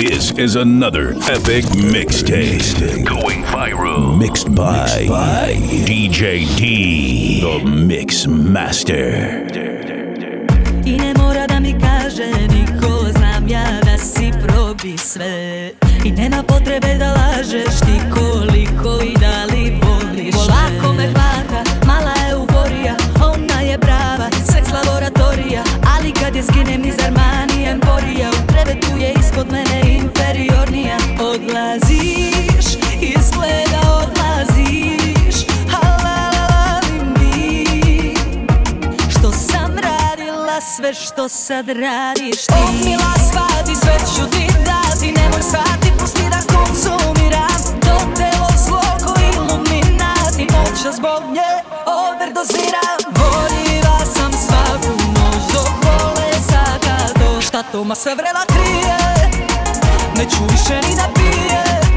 This is another epic mixtape going viral. Mixed by, Mixed by DJ D, the Mix Master. I ne mora da mi kaže niko, znam ja da si probi sve. I nema potrebe da lažeš sebe što sad radiš ti Oh mila svati sve ću ti dati Nemoj svati, pusti da konzumiram Do telo zlo ko iluminati Noća zbog nje overdoziram Voljiva sam svaku noć do vole zakado Šta to ma se vrela krije Neću više ni da pije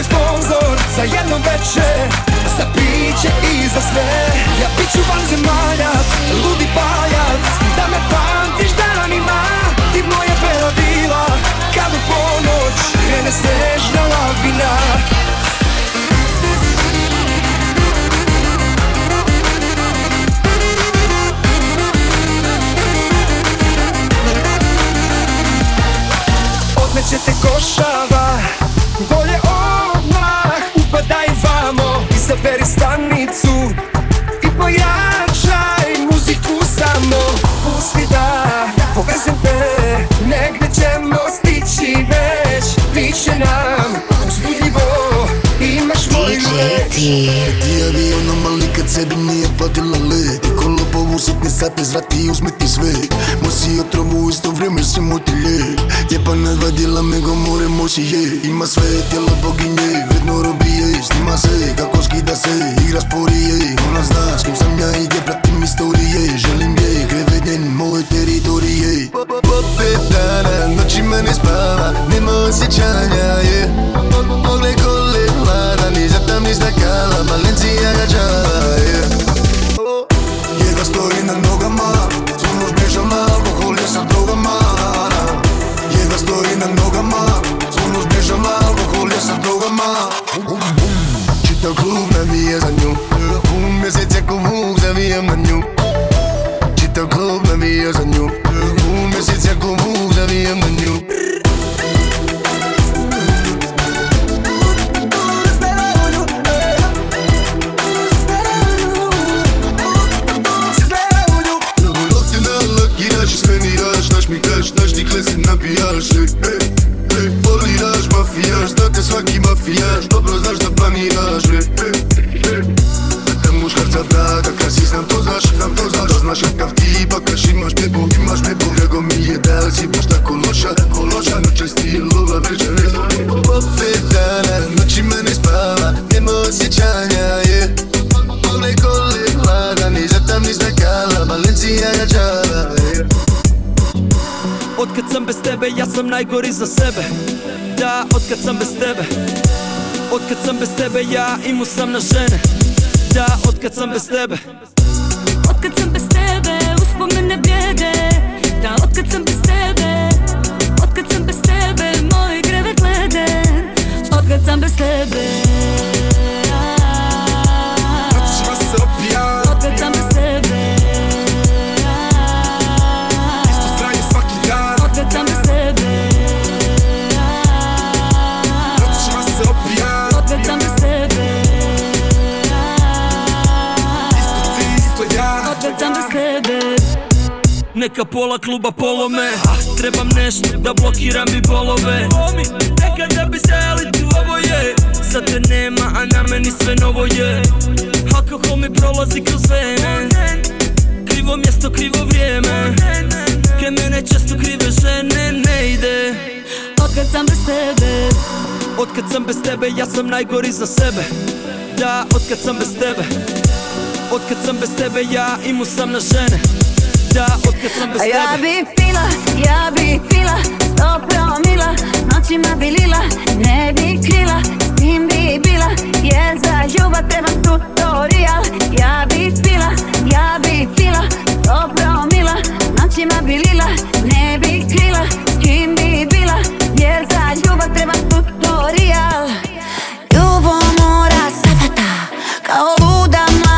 moj sponzor Za jedno veče Za piće i za sve Ja bit ću van zemaljac Ludi pajac Da me pamtiš danima Ti moje bila Kad u ponoć Krene snežna lavina Odmeće te košava Bolje Zaberi stanicu i pojačaj muziku samo Pusti da povezem te, negde ćemo stići već Piše nam uzbudljivo, imaš moju reč Ti je bio ono normalni kad sebi nije platila let снова сотни сад изврат и узмет извек Мой си отрову и с то време си мой телек Тепа на два дела ме го море му си е Има све тела богиня, ведно роби е Снима се, как оски да се, игра спори е Но нас да, с кем съм я и ге пратим истории Желим ге, греве ден, мое територие По петана, ночи ме не спава, нема осичаня е Погле колелана, ни за там ни знакала, Валенция гачава е yeah. навием на дню Чита клуб, навия за ню Умесец, я клубу, завием на дню Migdash, nasz nie klesy nabijasz Wolidasz, mafijasz, na te smaki mafijasz Dobro znasz na pani raż srca si znam to znaš, znam to znaš To znaš kakav ti bakaš imaš bebo, imaš bebo Drago mi je da li si baš tako loša, tako loša Noće stilova večer Opet dana, noći me ne spava Nema osjećanja, je yeah. Pune kole hlada, ni tam ni znakala Valencija ja džala, Otkad sam bez tebe, ja sam najgori za sebe Da, otkad sam bez tebe Otkad sam bez tebe, ja imu sam na žene da, otkad sam bez tebe Otkad sam bez tebe uspomene bijede Da otkad sam bez tebe Otkad sam bez tebe moj greve leden Otkad sam bez tebe Neka pola kluba polome Trebam nešto da blokiram i bolove Nekad da bi stajali tu je Sad te nema, a na meni sve novo je Alkohol mi prolazi kroz vene Krivo mjesto, krivo vrijeme Ke mene često krive žene ne ide Otkad sam bez tebe Otkad sam bez tebe, ja sam najgori za sebe Da, otkad sam bez tebe Otkad sam bez tebe, ja imu sam na žene da od sam bez tebe Ja bi pila, ja bi pila Sto promila, noćima bi lila Ne bi krila, s tim bi bila za ljubav, treba tutorial Ja bi pila, ja bi pila Sto promila, noćima bi lila Ne bi krila, s kim bi bila Jer za ljubav, treba tutorial Ljubo mora savata Kao luda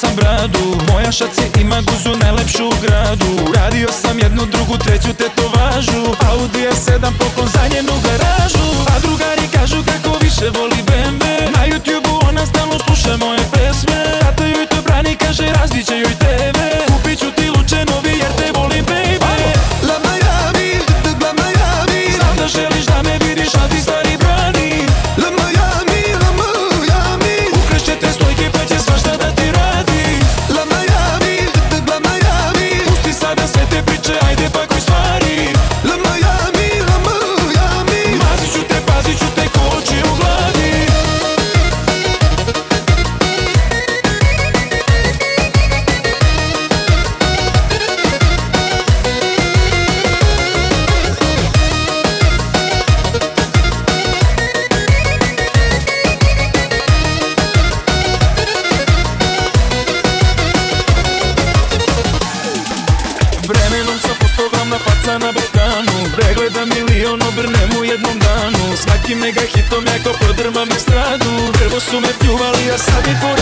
sam bradu Moja šac ima guzu najlepšu u gradu Radio sam jednu, drugu, treću tetovažu Audi s 7 poklon za njenu garažu A drugari kažu kako više voli BMW Na YouTube ona stalno sluša moje pesme Tata joj to brani, kaže razbit će joj TV You're studying for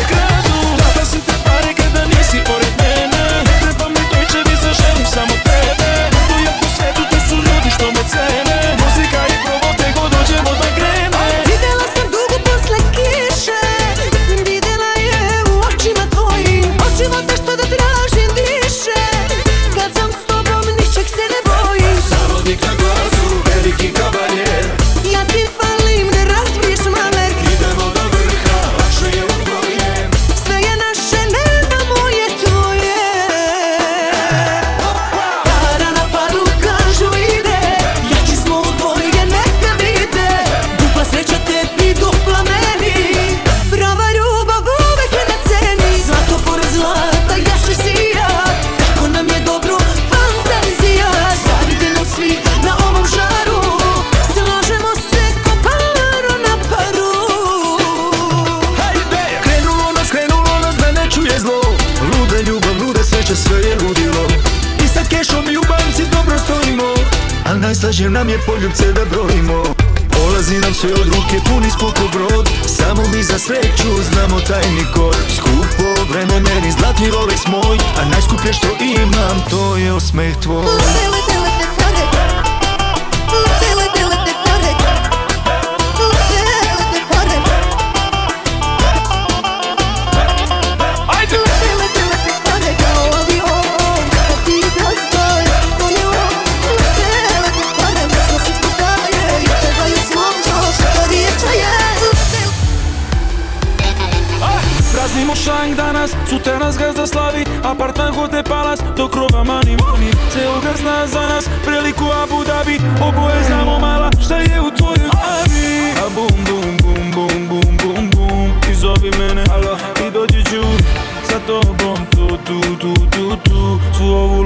Jer nam je poljubce da brojimo Polazi nam sve od ruke pun ispoko brod Samo mi za sreću znamo tajni kod Skupo vreme meni zlatni Rolex moj A najskuplje što imam to je osmeh tvoj Gazda slavi Apartman, hotel, palas do krova mani muni Se zna za nas, priliku Abu Dhabi Oboje znamo mala, šta je u tvojoj glavi A bum, bum, bum, bum, bum, bum, bum I zovi mene, alo, i dođi ću Sa tobom, tu, tu, tu, tu, tu Svu ovu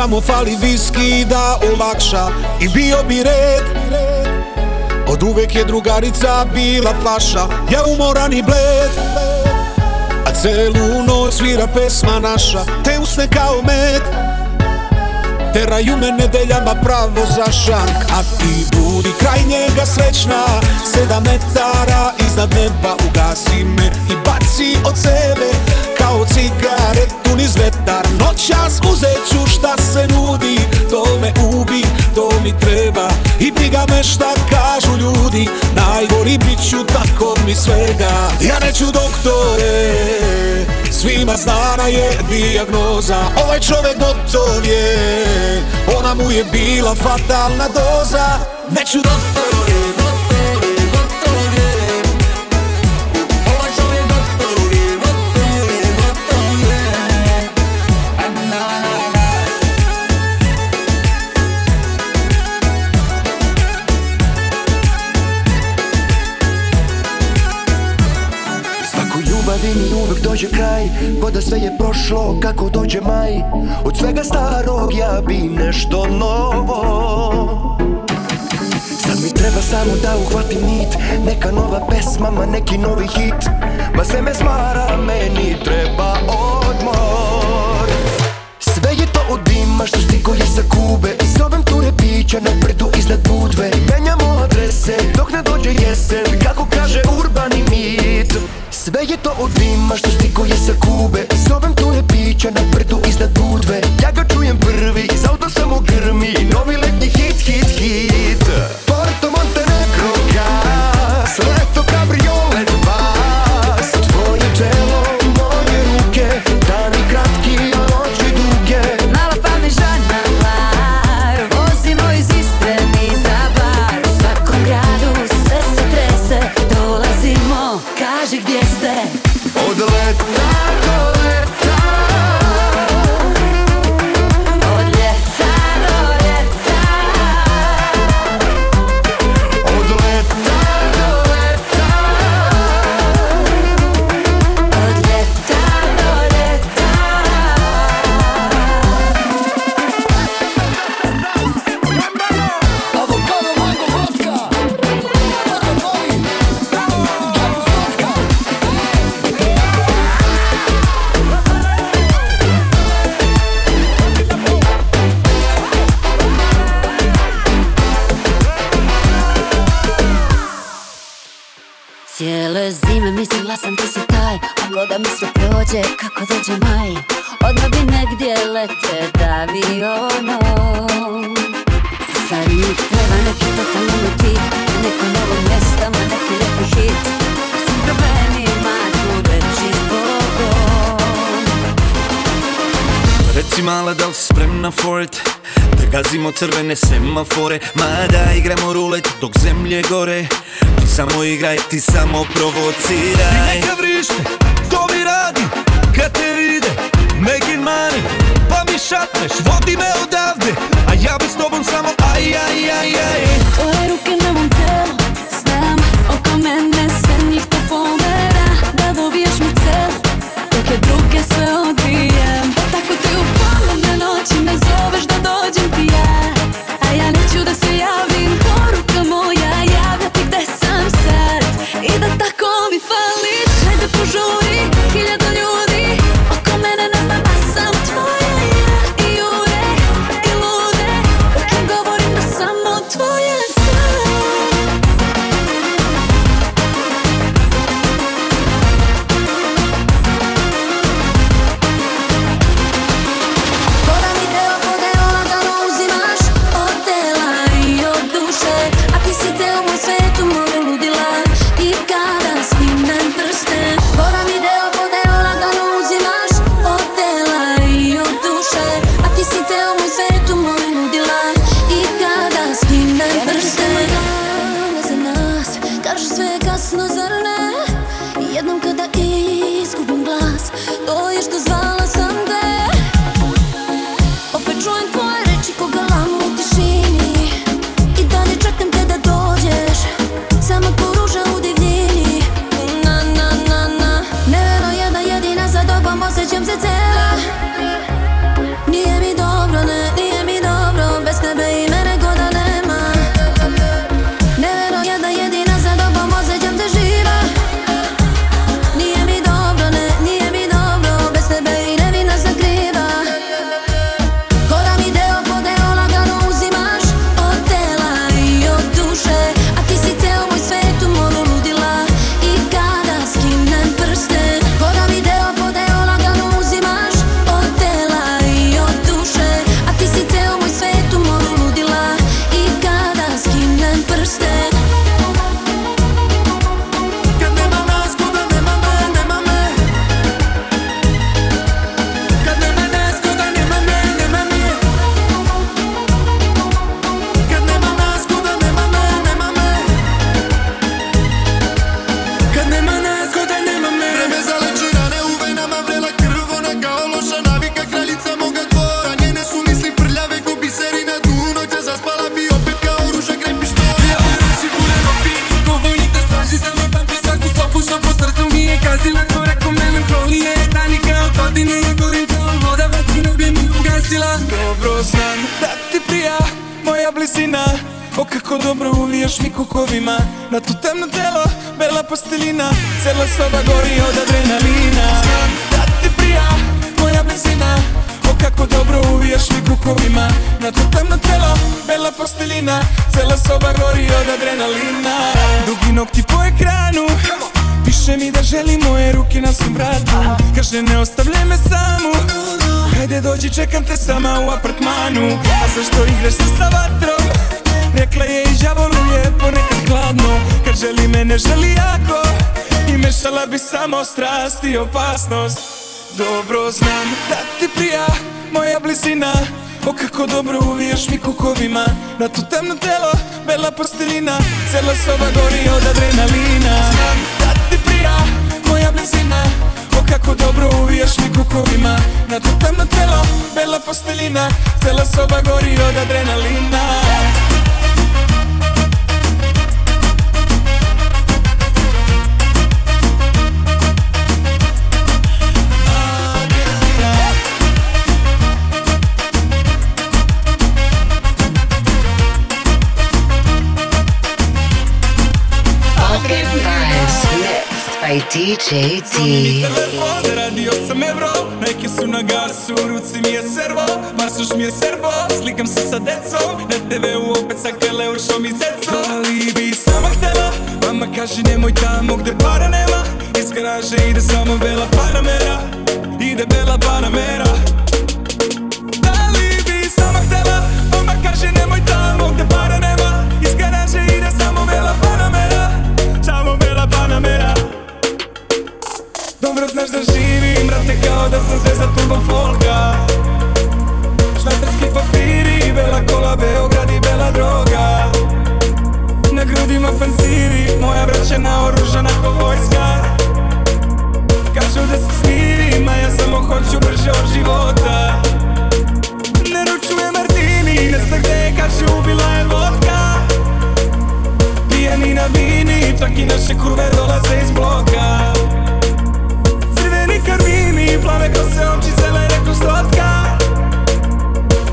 Samo fali viski da olakša I bio bi red Od uvek je drugarica bila flaša Ja umoran i bled A celu noć svira pesma naša Te usne kao med Teraju me nedeljama pravo za šank A ti budi kraj njega srećna Sedam metara iznad neba Ugasi me i baci od sebe Kao cigaret niz vetar Noćas uzet ću šta se nudi To me ubi, to mi treba I briga me šta kažu ljudi Najgori bit ću tako mi svega Ja neću doktore Svima znana je dijagnoza Ovaj čovjek gotov je Ona mu je bila fatalna doza Neću doktore dođe kraj Ko da sve je prošlo kako dođe maj Od svega starog ja bi nešto novo Sad mi treba samo da uhvatim nit Neka nova pesma, ma neki novi hit Ma sve me smara, meni treba odmor Sve je to od dima što stigo je sa kube zovem ture pića na brdu iznad budve Menjamo adrese dok ne dođe jesen Kako kaže urbani mit sve je to od dima što stikuje sa kube Zovem tu je pića na brdu iznad budve Ja ga čujem prvi, iz sam samo grmi Novi letnji hit, hit, hit crvene semafore Mada igramo rulet dok zemlje gore Ti samo igraj, ti samo provociraj I neka vrište, to mi radi Kad te vide, making money Pa mi šatneš, vodi me odavde A ja bi s tobom samo aj, aj, aj, aj Tvoje ruke i opasnost Dobro znam da ti prija moja blizina O kako dobro uviješ mi kukovima Na to temno telo, bela postelina, Cela soba gori od adrenalina Znam da ti prija moja blizina O kako dobro uviješ mi kukovima Na to temno telo, bela postelina, Cela soba gori od adrenalina by DJ T. Radio sam evro, neki su na gasu, u ruci mi je servo, masuš mi je servo, slikam se sa decom, na TV-u opet sa kele ušao mi zeco. Ali bi sama htela, mama kaže nemoj tamo gde para nema, iz garaže ide samo bela panamera, ide bela panamera. Da li bi sama htela, mama kaže nemoj tamo gde para nema, iz garaže ide samo bela panamera, samo bela panamera dobro znaš da živim Brate, kao da sam zvezda turbo folga Švajcarski papiri, bela kola, Beograd i bela droga Na grudima fanziri, moja braća naoružana ko vojska Kažu da se smirim, a ja samo hoću brže od života Neručuje martini, ne znam gde, je, kaže ubila je vodka Pijani na vini, čak i naše kurve dolaze iz bloka crveni karmini Plave kose, oči zelene ko stotka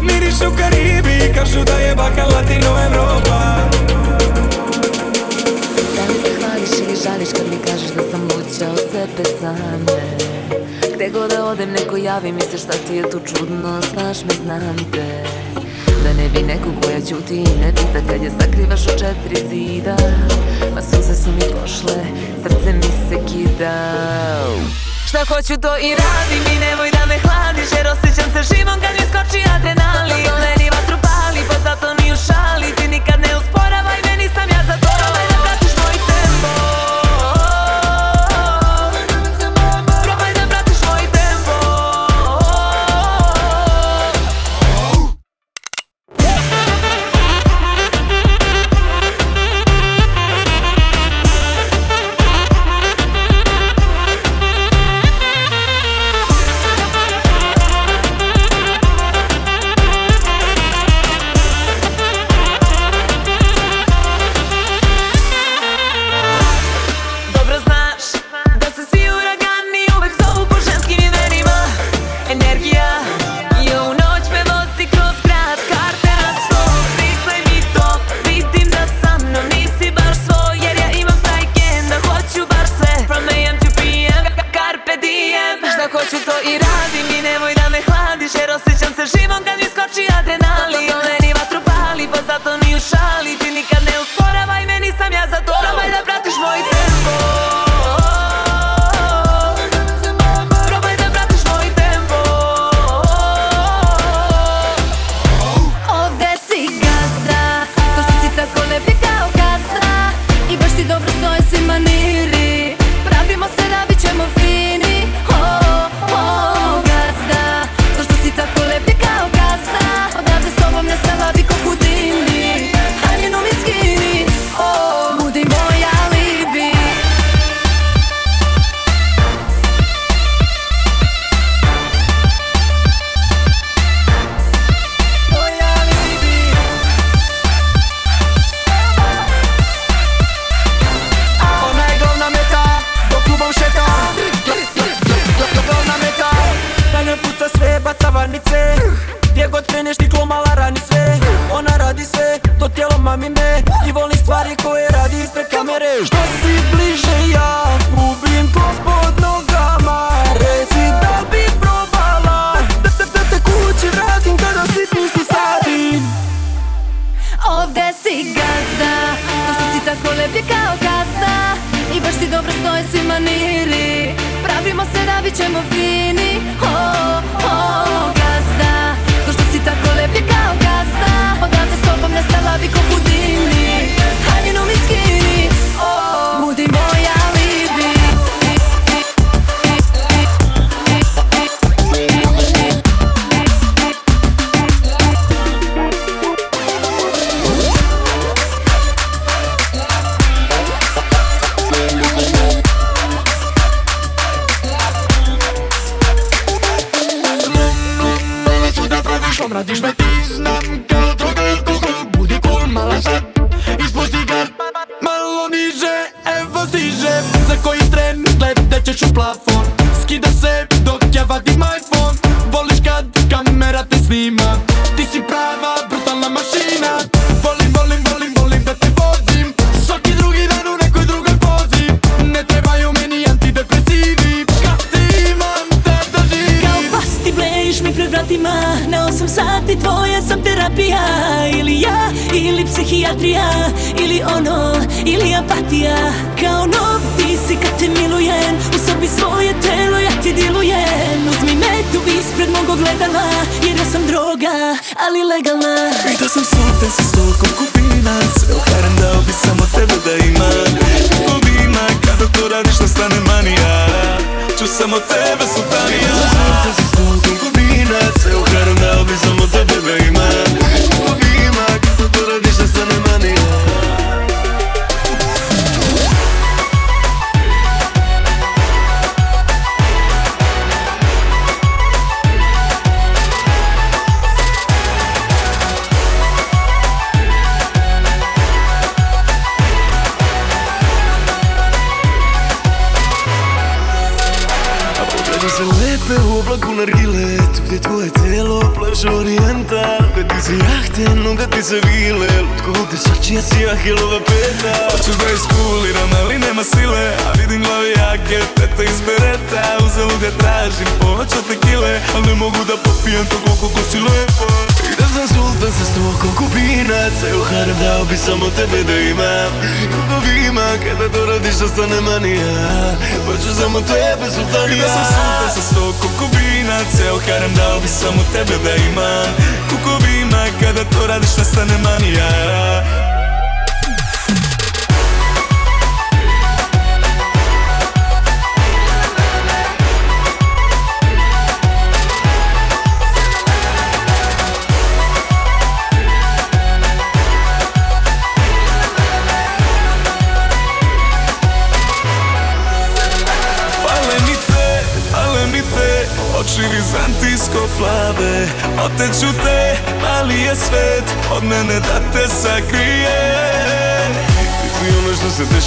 Miriš u Karibi Kažu da je baka Latino Evropa Da li se hvališ ili žališ Kad mi kažeš da sam luća od sebe same Gde god da odem neko javi mi se šta ti je tu čudno Znaš me, znam te da ne bi neko koja ćuti i ne pita kad je sakrivaš u četiri zida Ma pa suze su mi pošle, srce mi se kida šta hoću to i radim I nemoj da me hladiš jer osjećam se živom kad mi skoči adrenalin Meni vatru pali pa zato ni u šali Ti nikad ne usporavaj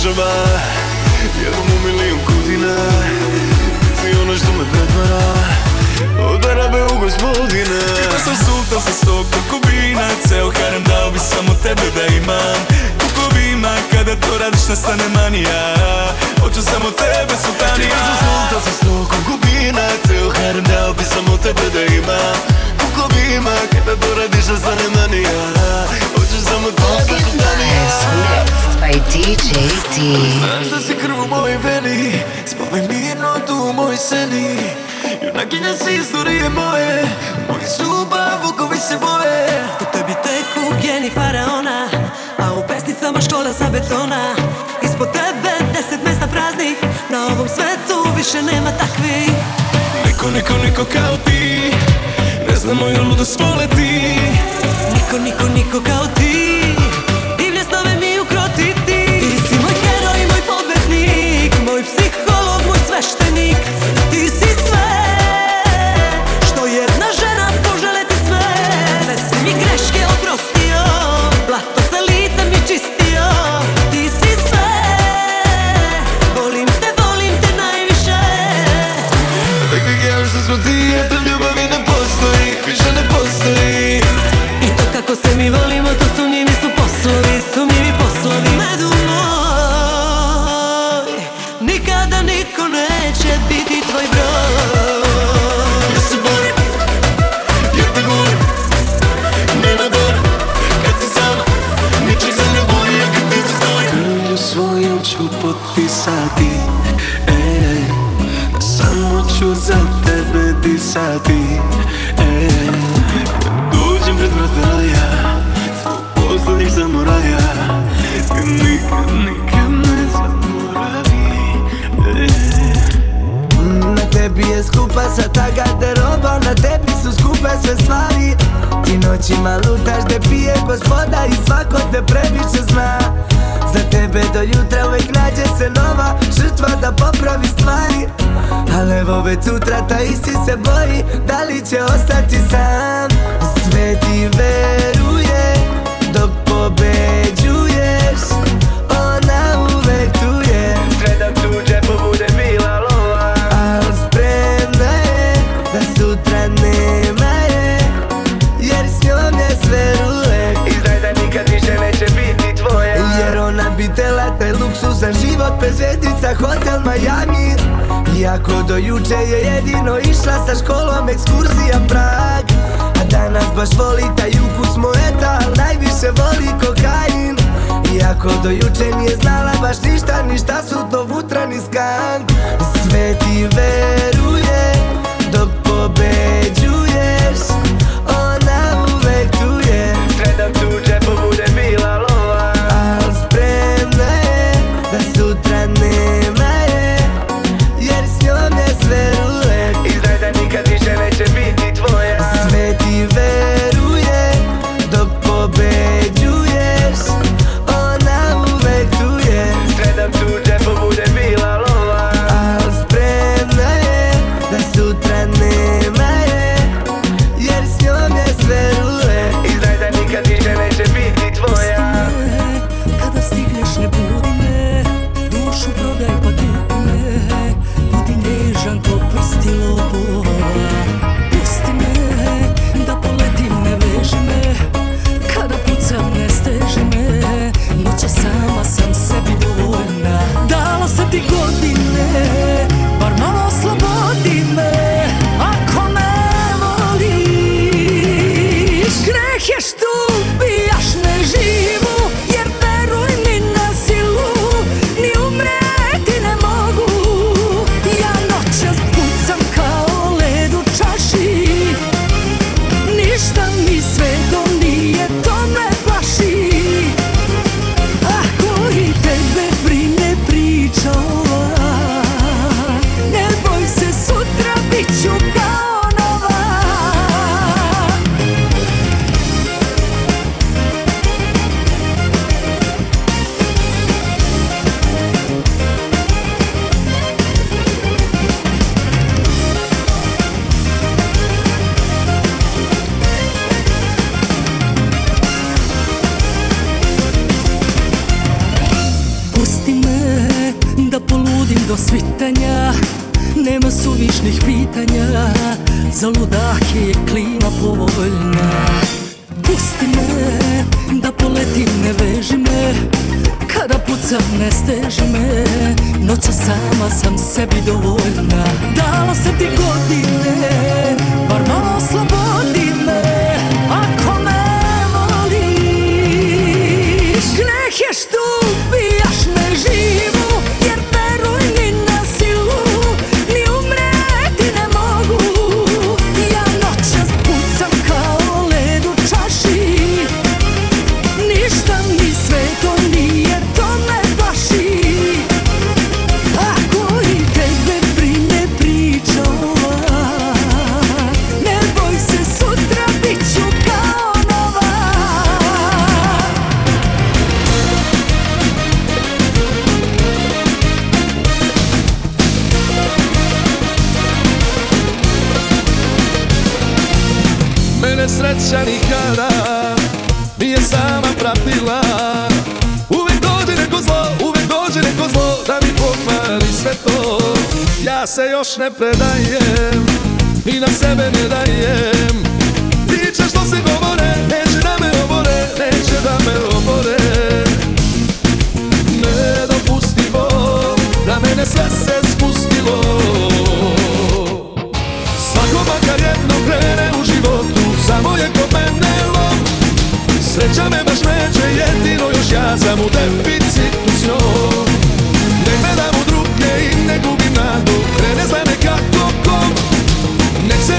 dušama Jednom u milijun kutina Ti ono što me pretvara Od Arabe u gospodina Kako sam sultan sa sto kukovina Ceo harem dao bi samo tebe da imam Kukovima kada to radiš nastane manija Hoću samo tebe sultanija Kako sam sultan sa sto kukovina Ceo harem dao bi samo tebe da imam klubima Kada doradiš da stane manija Hoćeš samo to da su danija Znaš da si krv u mojoj veni Spavaj mirno tu u moj seni Junakinja si istorije moje Moji zuba, vukovi se boje U tebi teku geni faraona A u pesnicama škola sa betona Ispod tebe deset mesta praznih Na ovom svetu više nema takvi Niko, niko, niko kao ti za moju ludost spoleti Niko, niko, niko kao ti skupa Sa ta garderoba na tebi su skupe sve stvari Ti noćima lutaš gde pije gospoda I svako te previše zna Za tebe do jutra uvijek nađe se nova Žrtva da popravi stvari Ali evo već sutra ta isti se boji Da li će ostati sam Sve ti veruje Dok pobedi luksuzan život bez hotel Miami Iako do juče je jedino išla sa školom ekskurzija Prag A danas baš voli taj ukus moeta, al najviše voli kokain Iako do juče nije znala baš ništa, ništa su to vutrani skan Sve ti veruje, dok pobeđuješ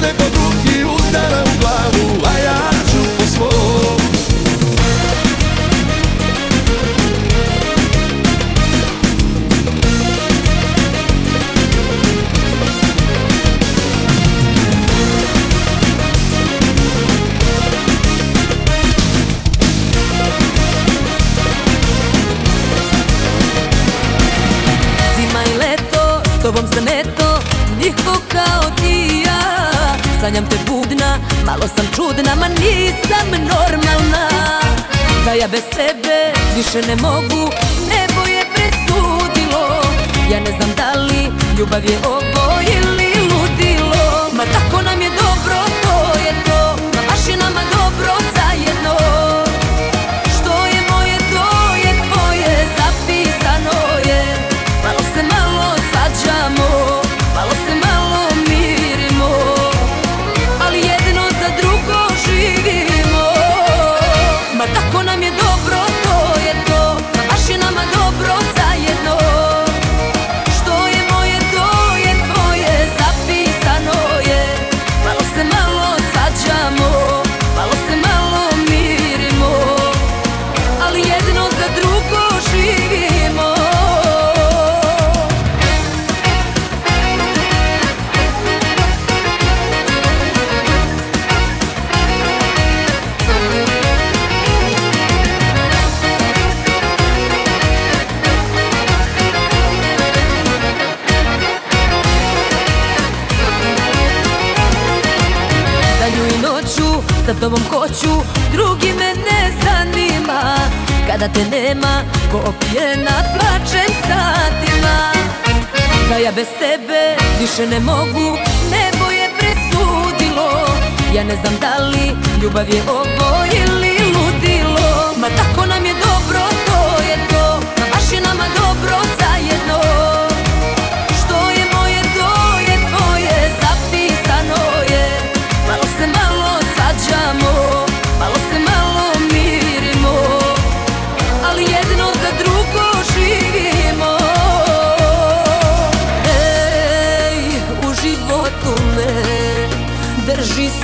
Gele tenemos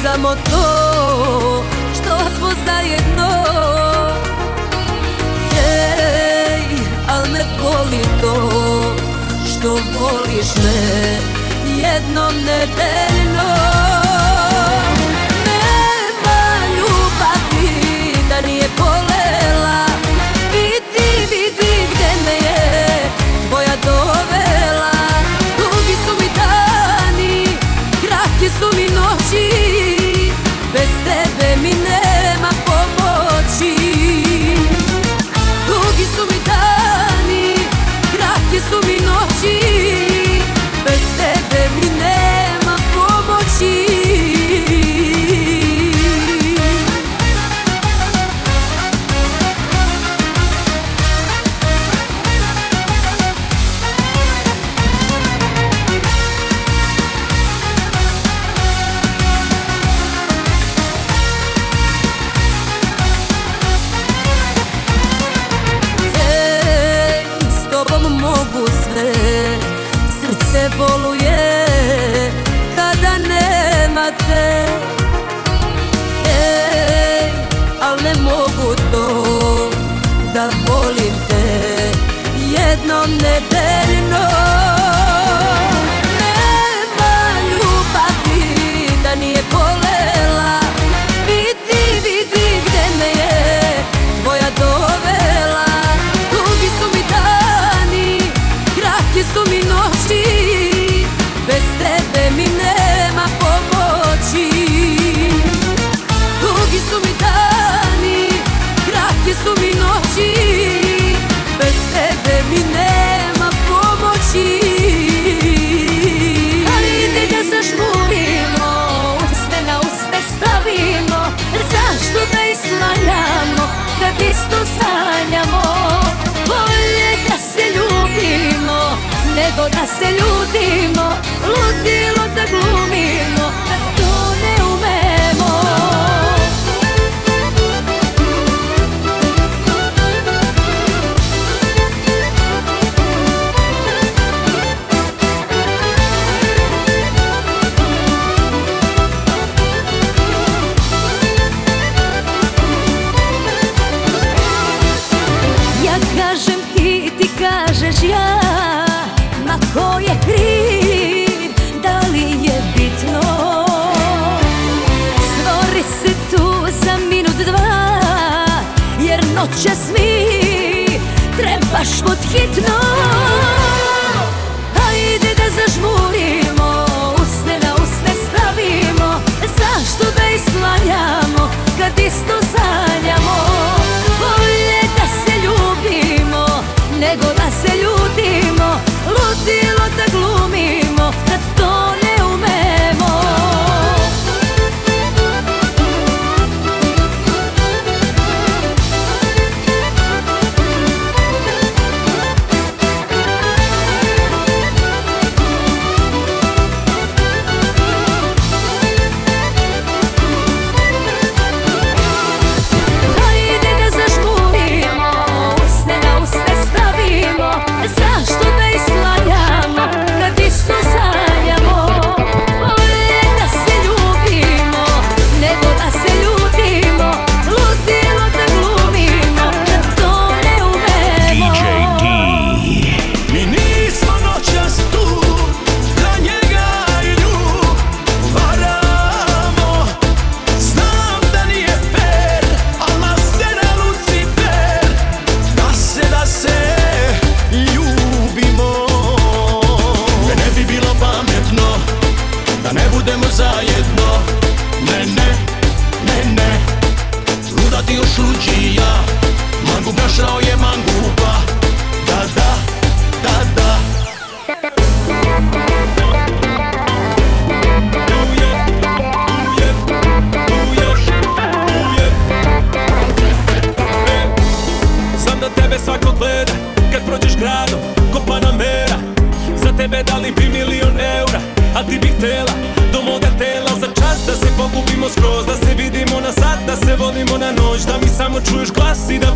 samo to što smo zajedno Hej, al me boli to što voliš me jednom nedeljno kad isto sanjamo Bolje da se ljubimo, nego da se ljudimo Ludilo da glumimo skroz Da se vidimo na sat, da se volimo na noć Da mi samo čuješ glas i da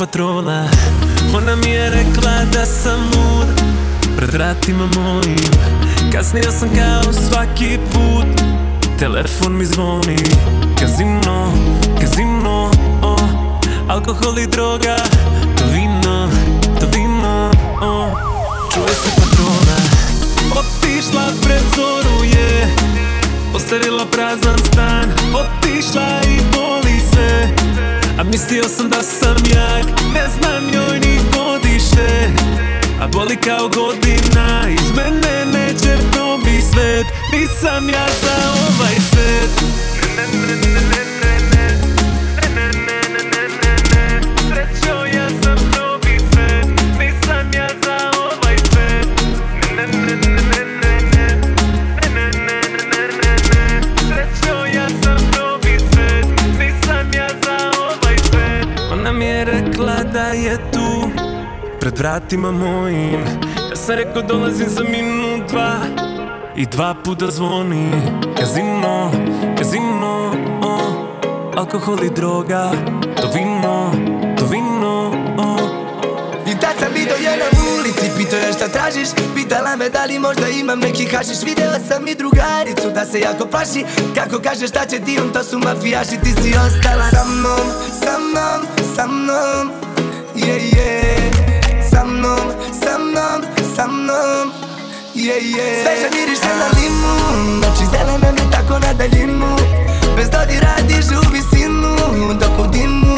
patrola Ona mi je rekla da sam lud Pred vratima mojim Kasnio sam kao svaki put Telefon mi zvoni Kazino, kazino oh. Alkohol i droga To vino, to vino Čuje se patrola Otišla pred zoru je Ostavila prazan stan Otišla i boli se a mislio sam da sam jak Ne znam joj ni godiše A boli kao godina Iz mene neće probi svet Nisam ja za ovaj svet Pred vratima mojim Ja sam rekao dolazim za minut dva I dva puta zvoni Kazino, kazino oh. Alkohol i droga To vino, to vino I tad sam vidio je na ulici Pitao je šta tražiš Pitala me da li možda imam neki hašiš Video sam i drugaricu da se jako plaši Kako kaže šta će ti on To su mafijaši ti si ostala Sa mnom, sa mnom, sa mnom Yeah, sa mnom yeah, yeah. Sveže miriš se na limu Noći znači, zelene mi tako na daljinu Bez dodi radiš u visinu Dok u dinu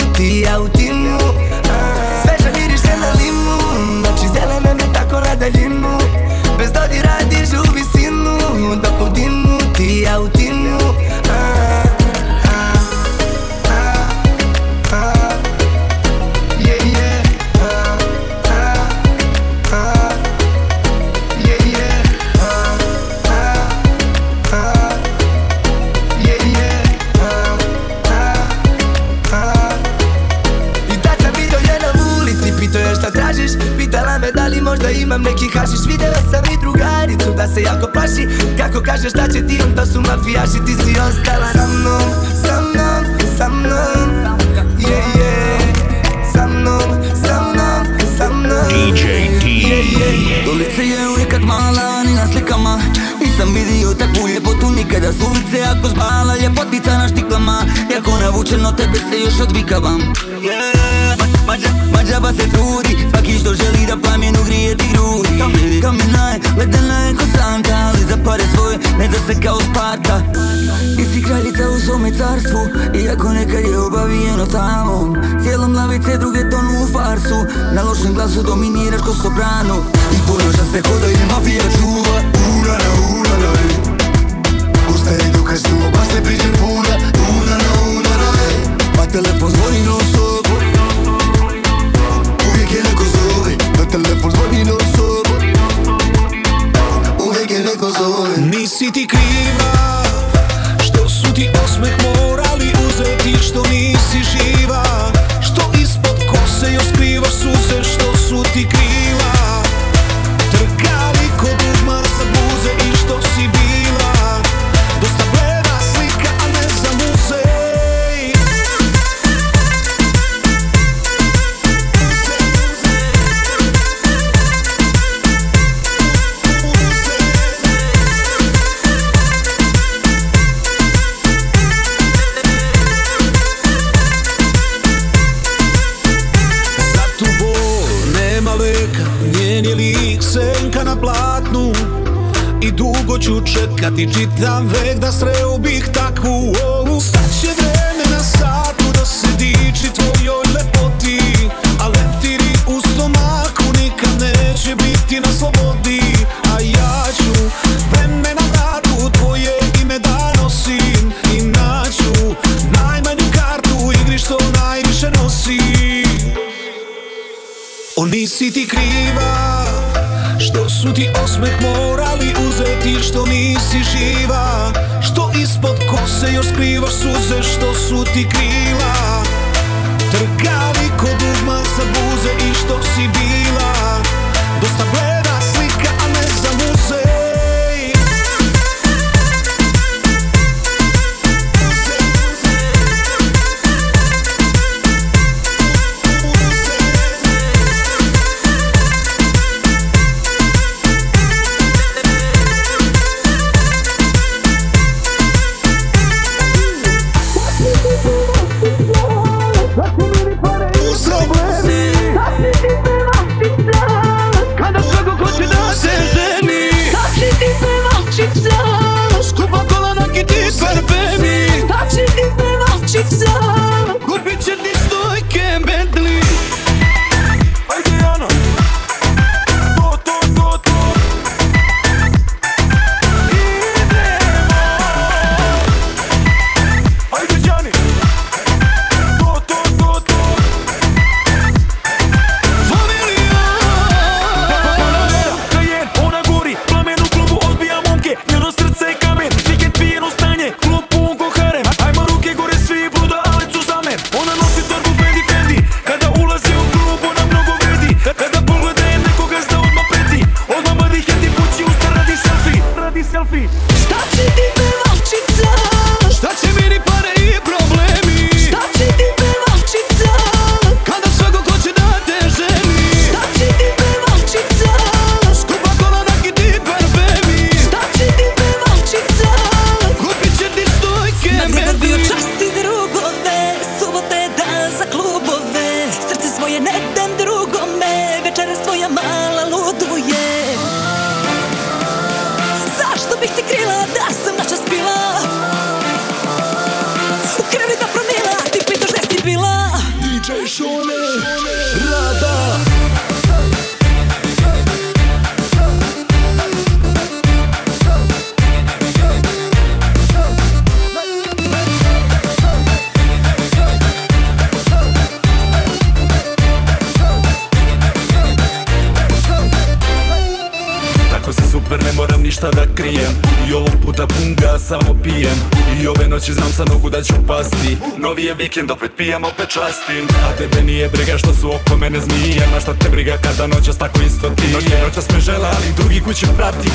Da pun samo pijem I ove noći znam sa nogu da ću pasti Novi je vikend, opet pijem, opet častim A tebe nije briga što su oko mene zmije Ma šta te briga kada noćas tako isto ti noćas me žela, ali drugi kući prati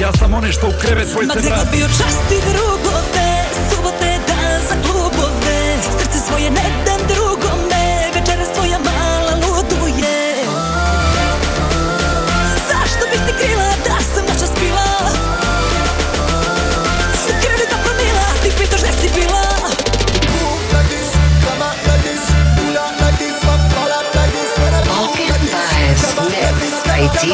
Ja sam onaj što u krevet svoj se vrati Ma gdje bio časti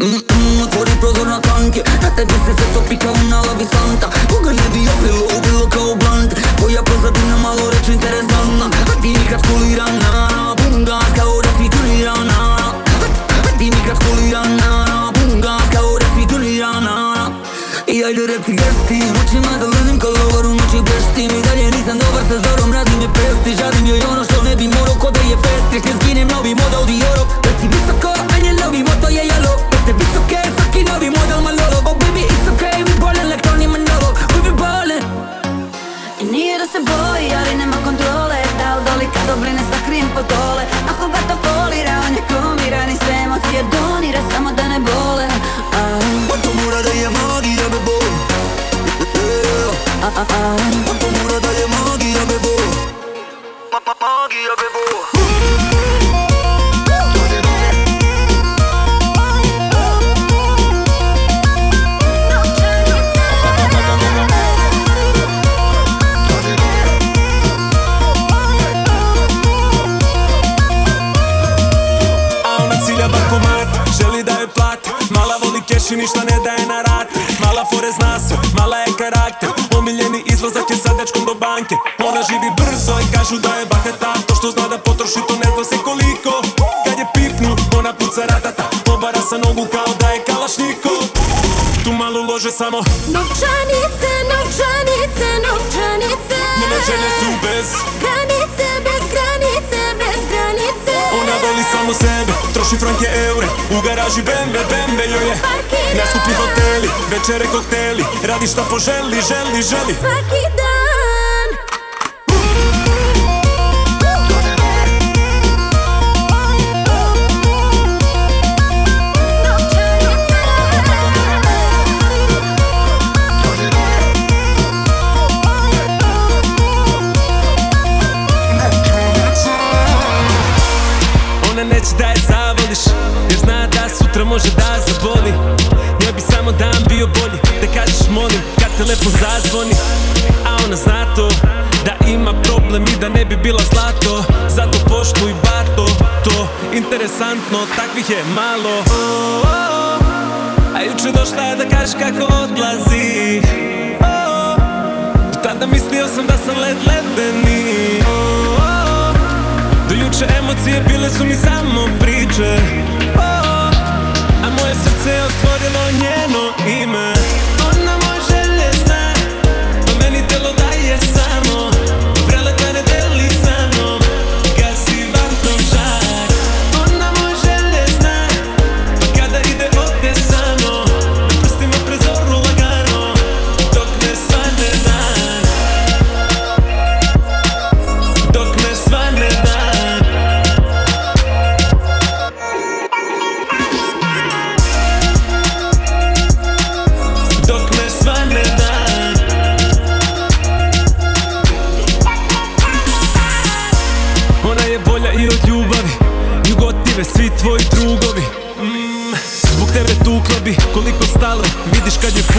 Mm-mm, otvorí prozor na tanke Na tebe si se topi kao na lavi santa Koga ne bi opilo, ubilo kao blunt Tvoja pozadina malo reći interesantna A ti kad kulirana Bunga kao samo Novčanice, novčanice, novčanice Njene žene su bez Granice, bez granice, bez granice Ona voli samo sebe, troši franke eure U garaži bembe, bembe joj je Parkira. hoteli, večere kokteli Radi šta poželi, želi, želi Svaki može da zaboli Ja bi samo dan bio bolji Da kažeš molim kad lepo zazvoni A ona zna to Da ima problem i da ne bi bila zlato Zato poštu i bato To interesantno takvih je malo oh, oh, A juče došla je da kažeš kako odlazi Tada mislio sam da sam led ledeni Do juče emocije bile su mi samo priče se otvorilo njeno ime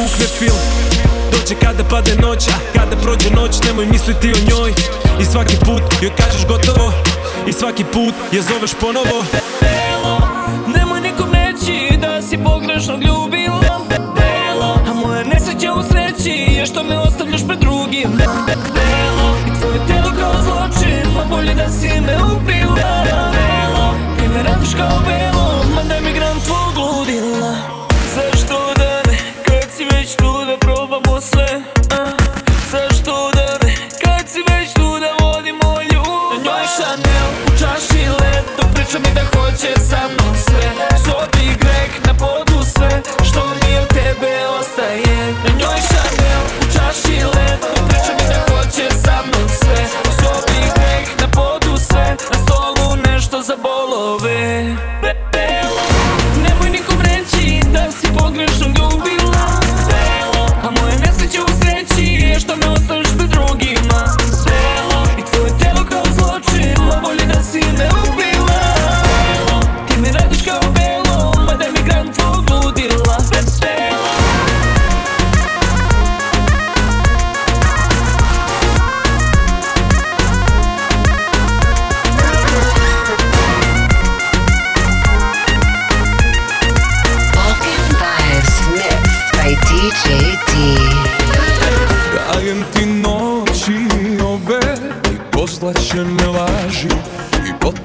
pukne film Dođe kada pade noć, a kada prođe noć nemoj misliti o njoj I svaki put joj kažeš gotovo I svaki put je zoveš ponovo Delo, nemoj nikom reći da si pogrešno ljubila Delo, a moja nesreća u sreći je što me ostavljaš pred drugim Delo, i tvoje telo kao zločin, ma bolje da si me ubila Delo, ti me radiš kao belo, você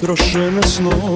Prošene snove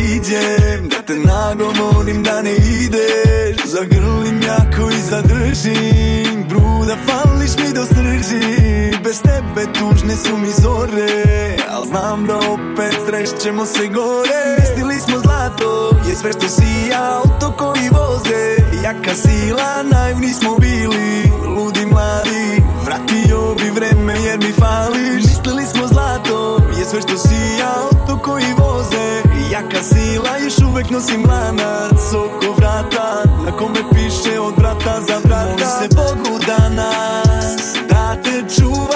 tužne su mi zore Al znam da opet srećemo se gore Mislili smo zlato, je sve što si ja Auto koji voze, jaka sila Naivni smo bili, ludi mladi Vratio bi vreme jer mi fališ Mislili smo zlato, je sve što si ja Auto koji voze, jaka sila Još uvek nosim lanac oko vrata Na kome piše od brata za brata se Bogu danas da te čuva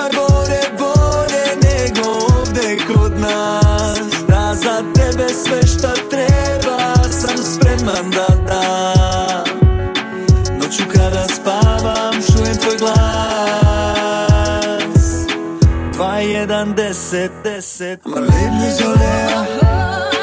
desce, desce. Ama your solea.